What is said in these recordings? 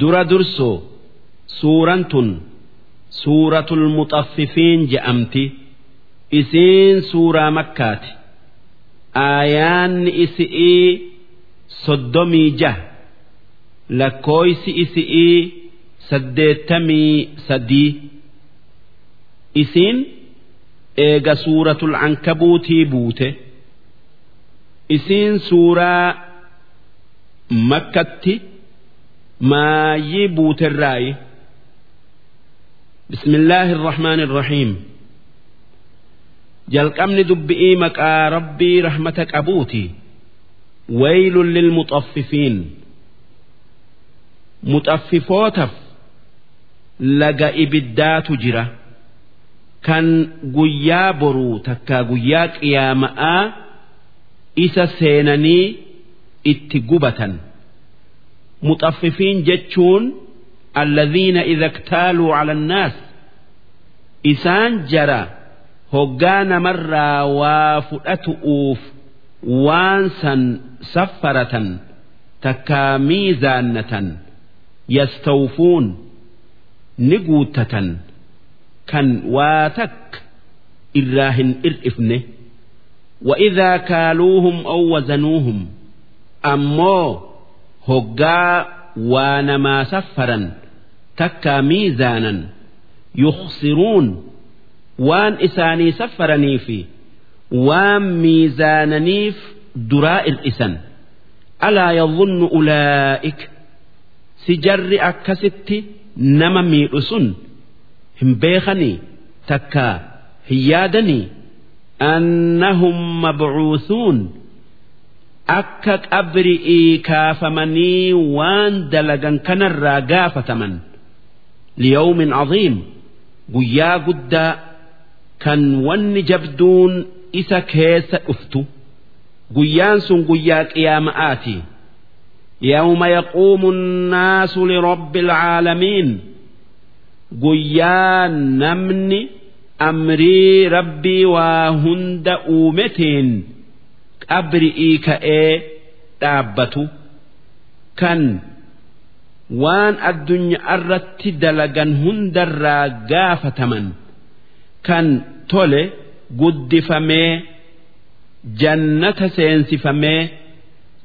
dura dursoo suuraan tun suuratul muxaffifiin je'amti isiin suuraa makkaati. Aayaanni isi'ii soddomii jaha lakkooysi isi'ii saddeettamii sadii. Isiin eega suuratul ankabuutii buute. Isiin suuraa makkatti maayii buuterraayi بسم الله الرحمن الرحيم jalqabni dubbi'ii maqaa rabbii rahmata qabuuti waylun lilmuxaffifiin muxaffifootaaf laga ibiddaatu jira kan guyyaa boruu takkaa guyyaa qiyaama'aa isa seenanii itti gubatan muxaffifiin jechuun alladhiina idha iktaaluu cala annaas isaan jara hoggaa namarraa waa fudhatu'uuf waan san saffaratan takkaa miizaannatan yastawfuun ni guuttatan kan waa takka irraa hin ir'ifne وإذا كالوهم أو وزنوهم أمو hoggaa waa namaa saffaran takkaa miizaanan yuksiruun waan isaanii saffaranii fi waan miizaananiif duraa ir'isan. Alaa yadhunnu ulaa'ik si jarri akkasitti nama miidhu sun hin beekanii takkaa hin yaadanii. Annahum mabcuusuun akka qabri'ii kaafamanii waan dalagan kanarraa gaafataman. Liyawmin caziim guyyaa guddaa kan wanni jabduun isa keessa dhuftu. Guyyaan sun guyyaa qiyaama'aati. Yawma yaquumu nnaasu lirabbi alcaalamiin guyyaa namni amrii rabbii waa hunda uumeteen qabri'ii ka'ee dhaabbatu kan waan addunyaa irratti dalagan hundarraa gaafataman kan tole guddifamee jannata seensifamee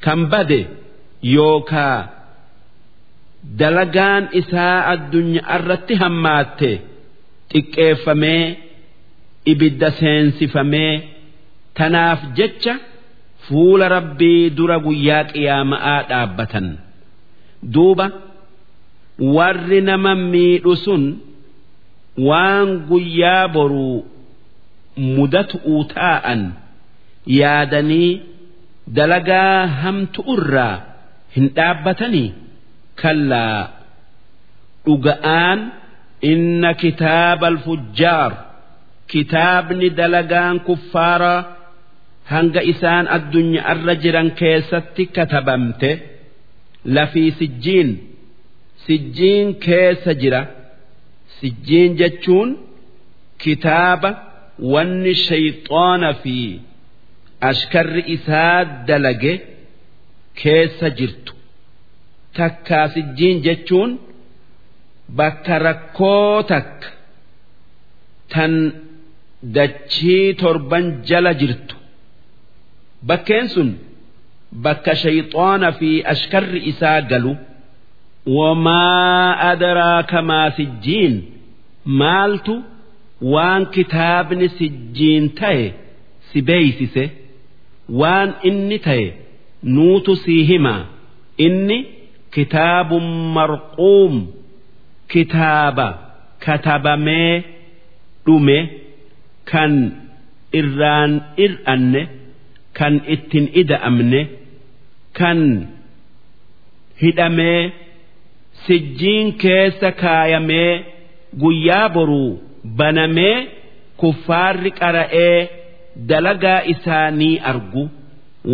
kan bade yookaa dalagaan isaa addunyaa irratti hammaatte xiqqeeffamee ibidda seensifamee tanaaf jecha fuula rabbii dura guyyaa qiyaama'aa dhaabbatan. Duuba warri nama miidhu sun waan guyyaa boruu mudatu'uu taa'an yaadanii dalagaa hamtu irraa hin dhaabbatanii? Kallaa. Dhuga'aan inna kitaaba alfujjaar kitaabni dalagaan kuffaaraa hanga isaan addunyaa irra jiran keessatti katabamte lafii sijjiin sijjiin keessa jira. sijjiin jechuun kitaaba wanni shayxaana fi ashkarri isaa dalage keessa jirtu takkaa sijjiin jechuun bakka rakkoo takka tan dachii torban jala jirtu bakkeen sun bakka shayxaana fi ashkarri isaa galu. wamaa adraaka maa sijjiin maaltu waan kitaabni sijjiin ta'e si beeysise waan inni ta'e nuutu sii himaa inni kitaabun marquum kitaaba katabamee dhume kan irraan ir'anne kan ittin ida'amne kan hidhamee sijjiin keessa kaayamee guyyaa boruu banamee kuffaarri qara'ee dalagaa isaanii argu.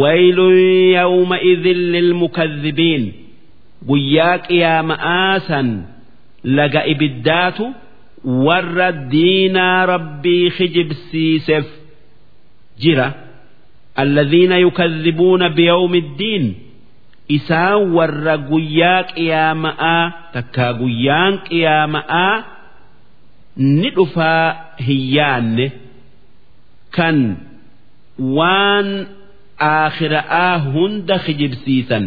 Waylun yawma idhin lilmukadhibiin guyyaa qiyaama'aa san laga ibiddaatu warra diinaa rabbii kijibsiiseef jira الذين يكذبون بيوم الدين isaan warra guyyaa qiyaama'aa takkaa guyyaan qiyaama'aa ni dhufaa hin yaanne kan waan aakhira'aa hunda kijibsiisan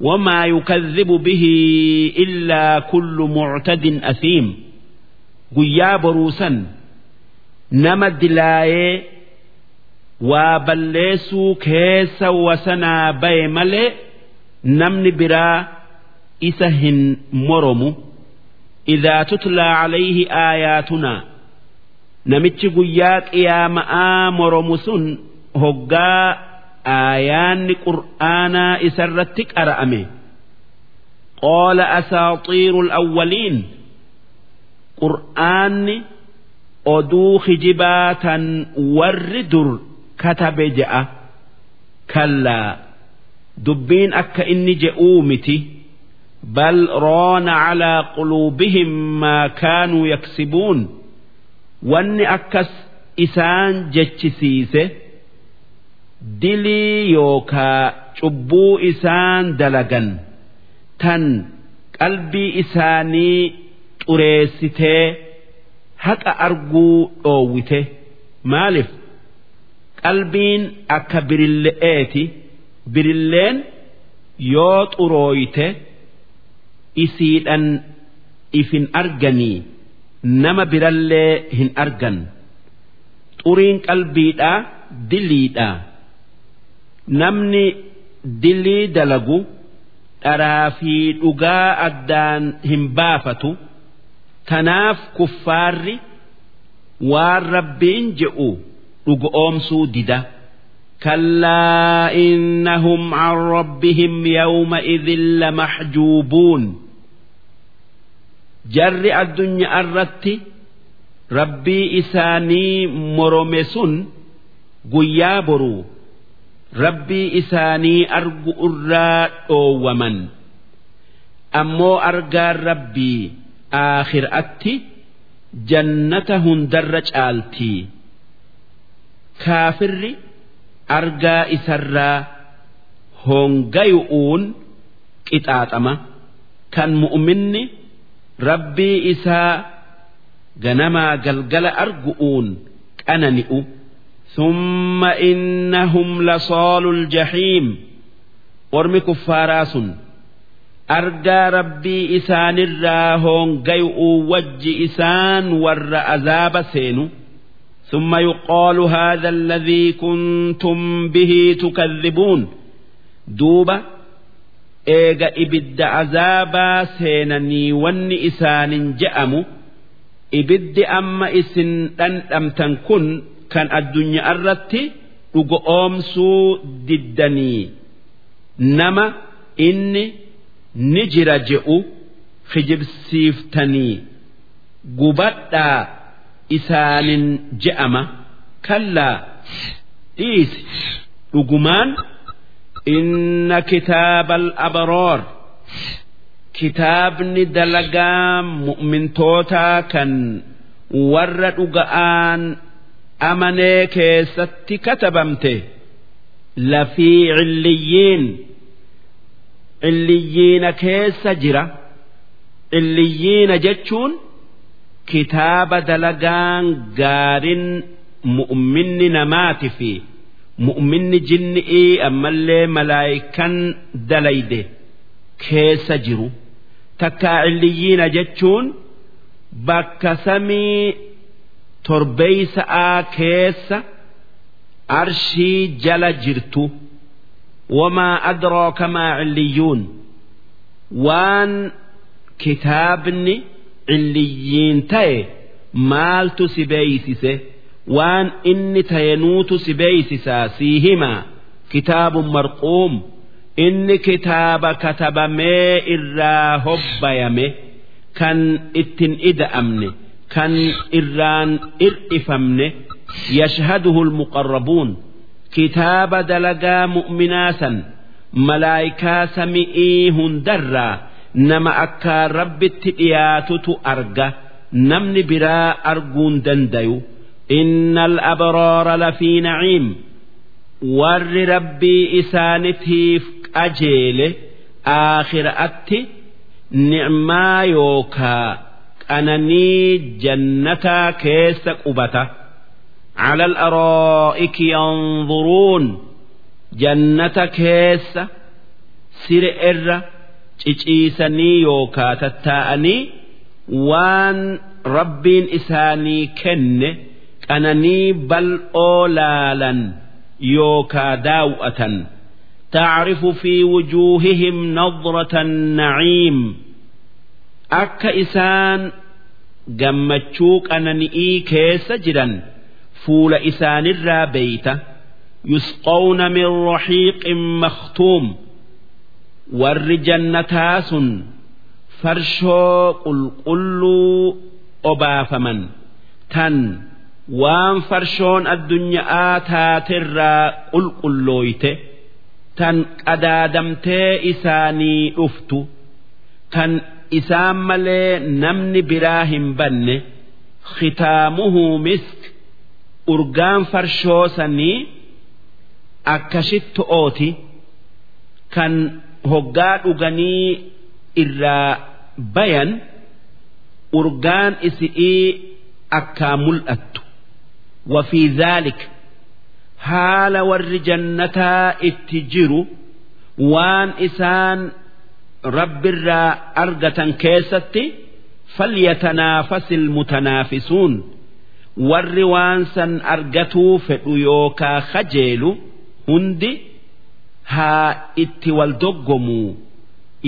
وما يكذب به إلا كل معتد أثيم قيا بروسا waa balleessuu keessa wasanaa baye malee namni biraa isa hin moromu. Idhaa tutlaa calayhi aayaatunaa namichi guyyaa qiyaama'aa moromu sun hoggaa aayaanni qur'aanaa isarratti qara'ame. Qoola asaaxiiru alawwaliin qur'aanni oduu hijibaa tan warri dur katabe je'a kallaa dubbiin akka inni je'uu miti. Bal roona calaa quluubihim maa kaanuu yaksibuun. Wanni akkas isaan jechisiise dilii yookaa cubbuu isaan dalagan. Tan qalbii isaanii xureessitee haqa arguu dhoowwite. Maalif qalbiin akka birille'eeti birilleen yoo xurooyte isiidhan ifin arganii nama birallee hin argan. Xuriin qalbiidhaa diliidhaa. Namni dilii dalagu dharaa fi dhugaa addaan hin baafatu tanaaf kuffaarri waan rabbiin je'u dhugoomsuu dida كلا إنهم عن ربهم يومئذ لمحجوبون جر الدنيا الرت ربي إساني مرمسون قيابرو rabbii isaanii argu irraa dhoowwaman ammoo argaan rabbii aakhiraatti jannata hundarra caaltii kaafirri argaa isarraa hongayu'uun qixaaxama kan mu'minni rabbii isaa ganamaa galgala argu'uun qanani'u. ثم إنهم لصال الجحيم ورم كفاراس أرجى ربي إسان الراهون جيء وج إسان ور أذاب سين ثم يقال هذا الذي كنتم به تكذبون دوبا إيجا إبد عذابا سينني ون إسان جأمو إبد أما إسن أن كن kan addunyaa irratti dhugoomsuu diddanii nama inni ni jira je'u kijibsiiftanii gubadhaa isaanin je'ama kallaa dhiisi dhugumaan inna kitaaba al-abaroor kitaabni dalagaa mu'mintootaa kan warra dhuga'aan amanee keessatti katabamte lafii cilliyyiin cilliyyiina keessa jira cilliyyiina jechuun kitaaba dalagaan gaarin mu'minni namaati fi. Mu'minni jinni'ii ammallee malaayikan dalayde keessa jiru. Takkaa cilliyyiina jechuun bakka samii torbeeysa'aa keessa arshii jala jirtu. Wamaa adrooka maa cilliyyuun waan kitaabni cilliyyiin ta'e maaltu si beeysise waan inni tayenuutu si beeysisaa sii himaa kitaabun marquum inni kitaaba katabamee irraa hobbayame kan ittin ida'amne kan irraan ir'ifamne yashhaduhu almuqarrabuun kitaaba dalagaa mu'minaasan malaayikaa sami'ii hundarraa nama akkaan rabbitti dhiyaatutu arga namni biraa arguun dandayu inna al-abraara lafii naciim warri rabbii isaanitiif qajeele aakhiraatti nicmaa yookaa qananii jannataa keessa qubata على الأرائك ينظرون جنة كيس سر إر ciciisanii yookaa tattaa'anii waan rabbiin isaanii kenne qananii bal'oo laalan yookaa daaw'atan تعرف في وجوههم نظرة النعيم أكا إسان جمتشوك أننئي كيس جدا فول إسان الرابيت يسقون من رحيق مختوم Warri jannataa sun farshoo qulqulluu obaafaman. Tan waan farshoon addunyaa taaterraa qulqullooyte tan qadaadamtee isaanii dhuftu kan isaan malee namni biraa hin banne khitaamuhu misk urgaan farshoo sanii akkashitti ooti kan hoggaa dhuganii irraa bayan urgaan isi'ii akkaan mul'attu. Wafii zaalik haala warri jannataa itti jiru waan isaan rabbirraa argatan keessatti falyatanaafasi ilmutanaafisuun warri waan san argatuu fedhu yookaa kajeelu hundi haa itti wal doggomuu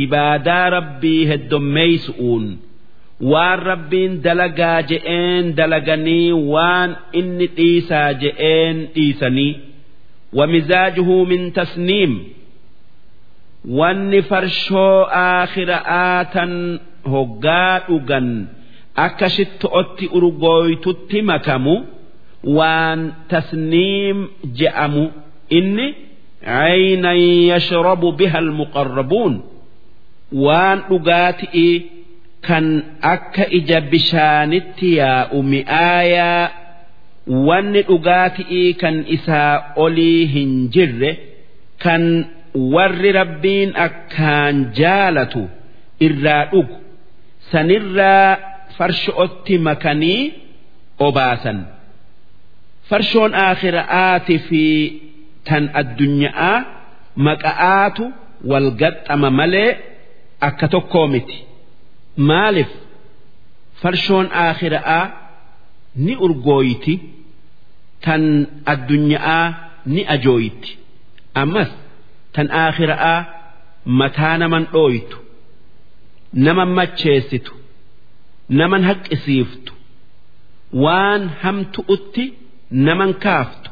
ibaadaa rabbii heddommeeysu'uun waan rabbiin dalagaa je'een dalaganii waan inni dhiisaa je'een dhiisanii wamizaajuhu min tasniim wanni farshoo aakhira'aa tan hoggaa dhugan akka shitto'otti urgooytutti makamu waan tasniim je'amu. Inni عينا يشرب بها المقربون وان dhugaatii kan akka ija bishaanitti yaa'u mi'aayaa wanni dhugaatii kan isaa olii hin jirre kan warri rabbiin akkaan jaalatu irraa dhugu sanirraa farsho'otti makanii obaasan farshoon aakhira'aati fi tan addunyaa maqa'aatu wal gaxxama malee akka tokkoo miti. Maaliif farshoon aakhira'aa ni urgooyti tan addunyaa ni ajooyti? Ammas tan aakhira'aa mataa naman dhooytu naman macheessitu naman haqqisiiftu waan hamtu'utti naman kaaftu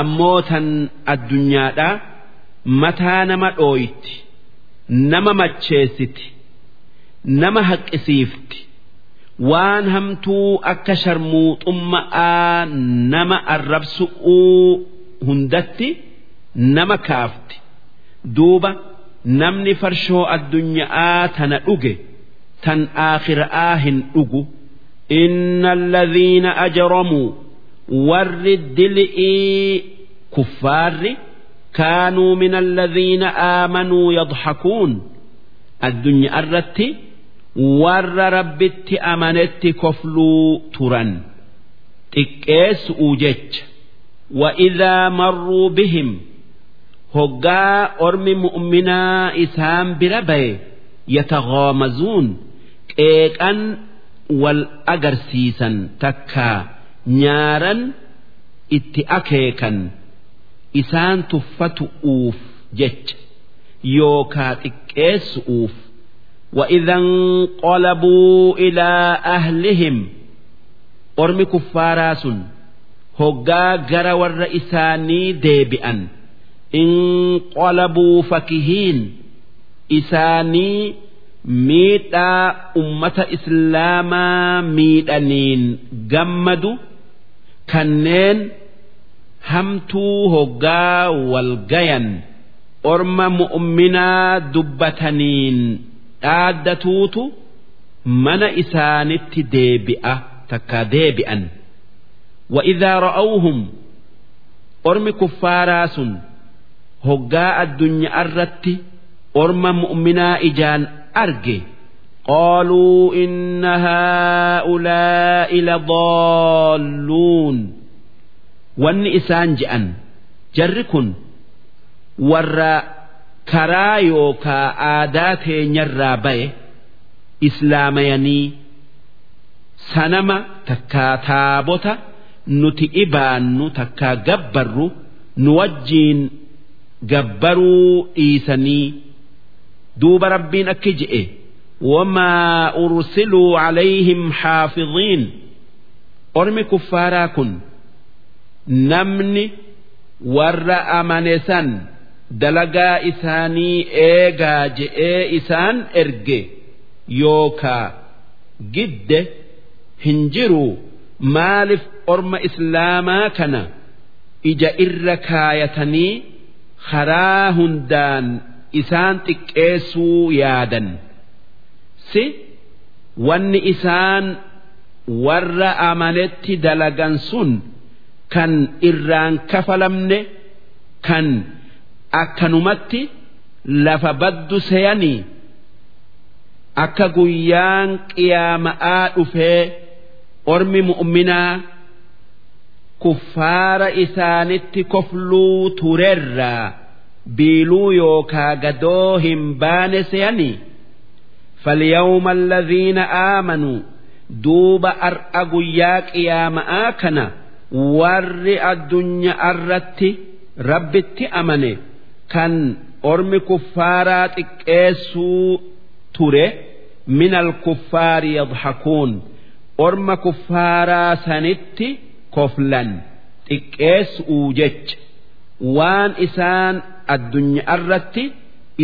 ammoo tan addunyaadhaa mataa nama dhooyti nama macheessiti nama haqqisiifti. Waan hamtuu akka sharmuuxumma'aa nama arrabsu'uu hundatti nama kaafti. Duuba namni farshoo addunyaa tana dhuge tan aakhira'aa hin dhugu. Inna alladhiina ajramuu warri dil'ii kuffaarri kaanuu min alladhiina aamanuu yadhakuun addunyaa irratti warra rabbitti amanetti kofluu turan xiqqeessu'uu jecha وإذا مروا بهم هقا أرمي مؤمنا إسام بربي يتغامزون كيكا والأجرسيسا تكا نارا اتأكيكا إسان تفتؤوف جج يوكا تكيسؤوف وإذا انقلبوا إلى أهلهم أرمي كفاراس هقا جرى ور إساني ديبئا انقلبوا فكهين إساني ميتا أمة إسلاما ميتانين جمدوا kanneen hamtuu hoggaa walgayan orma mu'minaa dubbataniin dhaaddatuutu mana isaanitti deebi'a takka deebi'an wa'idaa ra'awhum ormi kuffaaraa sun hoggaa addunyaa irratti orma mu'minaa ijaan arge. قالوا إن هؤلاء لضالون وان إسان جأن جركن ورّا karaa yookaa aadaa teenyarraa baye islaamayanii sanama takkaa taabota nuti ibaannu takkaa gabbarru nu wajjiin gabbaruu dhiisanii duuba rabbiin akki je'e wamaa ursiluu calayhim xaafiziin ormi kuffaaraa kun namni warra amane san dalagaa isaanii eegaa je'ee isaan erge yookaa gidde hin jiru. Maaliif orma islaamaa kana ija irra kaayatanii karaa hundaan isaan xiqqeessuu yaadan si wanni isaan warra amanetti dalagan sun kan irraan kafalamne kan akkanumatti lafa baddu seeyanii akka guyyaan qiyaama'aa dhufee ormi mu'minaa kuffaara isaanitti kofluu turerraa biiluu yookaa gadoo hin baane seeyanii falyawma alladhiina aamanuu duuba ar'a guyyaa qiyaama'aa kana warri addunyaa irratti rabbitti amane kan ormi kuffaaraa xiqqeessuu ture min alkuffaari yadhakuun orma kuffaaraa sanitti koflan xiqqeessuu jecha waan isaan addunyaa irratti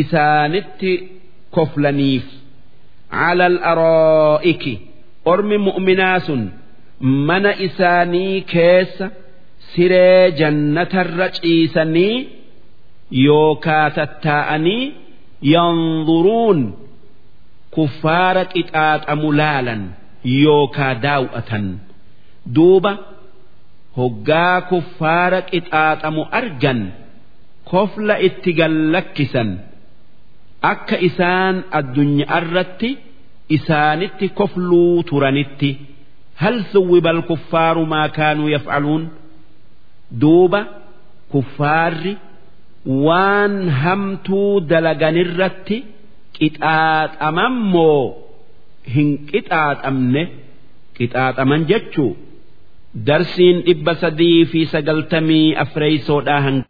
isaanitti koflaniif على الأرائك أرمي مؤمنا سن من إساني كيس سري جنة الرجيسني yookaa tattaa'anii yanzuruun kuffaara qixaaxamu laalan yookaa daaw'atan duuba hoggaa kuffaara qixaaxamu argan kofla itti gallakkisan akka isaan addunyaa irratti isaanitti kofluu turanitti hal suwwiba alkuffaaru maa kaanuu yaf'aluun? Duuba kuffaarri waan hamtuu dalaganirratti qixaaxaman moo hin qixaaxamne? Qixaaxaman jechuu? Darsiin dhibba sadii fi sagaltamii afreeysoodhaa hanga